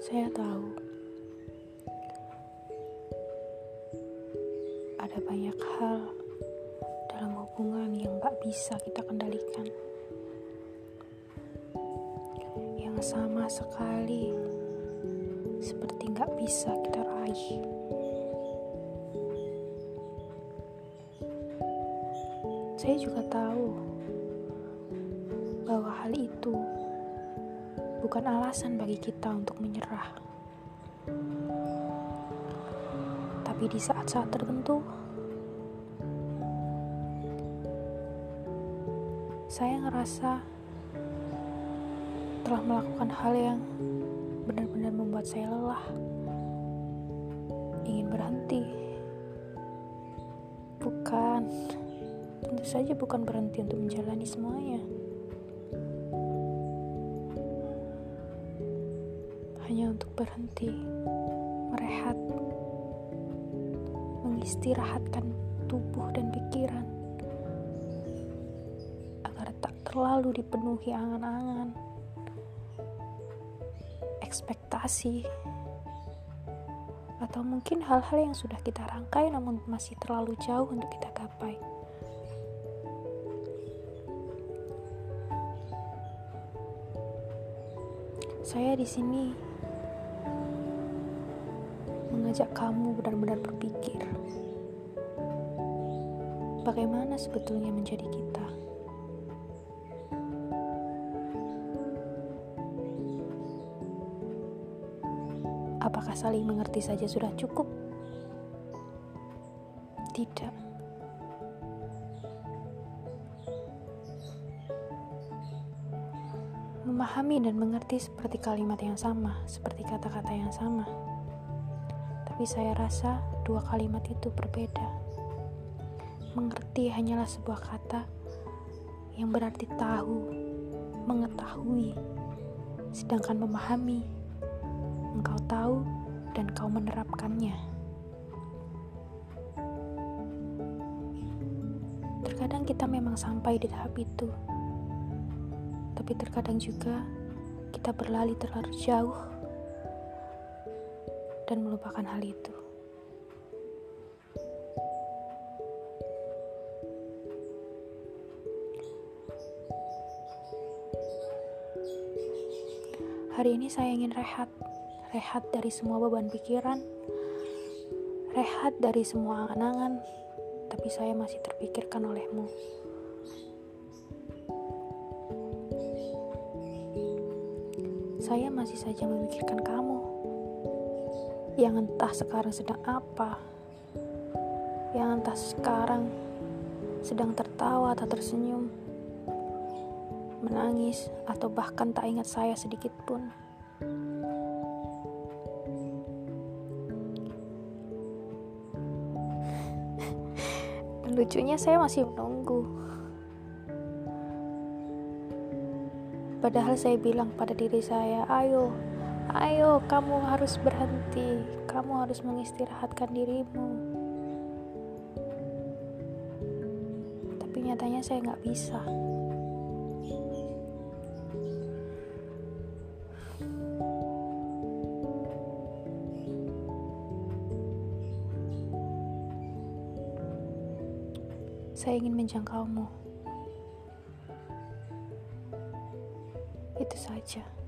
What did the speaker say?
Saya tahu ada banyak hal dalam hubungan yang gak bisa kita kendalikan. Yang sama sekali seperti gak bisa kita raih. Saya juga tahu bahwa hal itu bukan alasan bagi kita untuk menyerah. Tapi di saat-saat tertentu, saya ngerasa telah melakukan hal yang benar-benar membuat saya lelah, ingin berhenti. Bukan, tentu saja bukan berhenti untuk menjalani semuanya. Hanya untuk berhenti, merehat, mengistirahatkan tubuh dan pikiran agar tak terlalu dipenuhi angan-angan, ekspektasi, atau mungkin hal-hal yang sudah kita rangkai namun masih terlalu jauh untuk kita gapai. Saya di sini mengajak kamu benar-benar berpikir bagaimana sebetulnya menjadi kita. Apakah saling mengerti saja sudah cukup? Tidak. Memahami dan mengerti seperti kalimat yang sama, seperti kata-kata yang sama tapi saya rasa dua kalimat itu berbeda. Mengerti hanyalah sebuah kata yang berarti tahu, mengetahui, sedangkan memahami, engkau tahu dan kau menerapkannya. Terkadang kita memang sampai di tahap itu, tapi terkadang juga kita berlari terlalu jauh dan melupakan hal itu. Hari ini saya ingin rehat, rehat dari semua beban pikiran, rehat dari semua angan-angan, tapi saya masih terpikirkan olehmu. Saya masih saja memikirkan kamu yang entah sekarang sedang apa, yang entah sekarang sedang tertawa atau tersenyum, menangis, atau bahkan tak ingat saya sedikit pun. Lucunya saya masih menunggu. Padahal saya bilang pada diri saya, ayo Ayo, kamu harus berhenti. Kamu harus mengistirahatkan dirimu. Tapi nyatanya saya nggak bisa. Saya ingin menjangkaumu. Itu saja.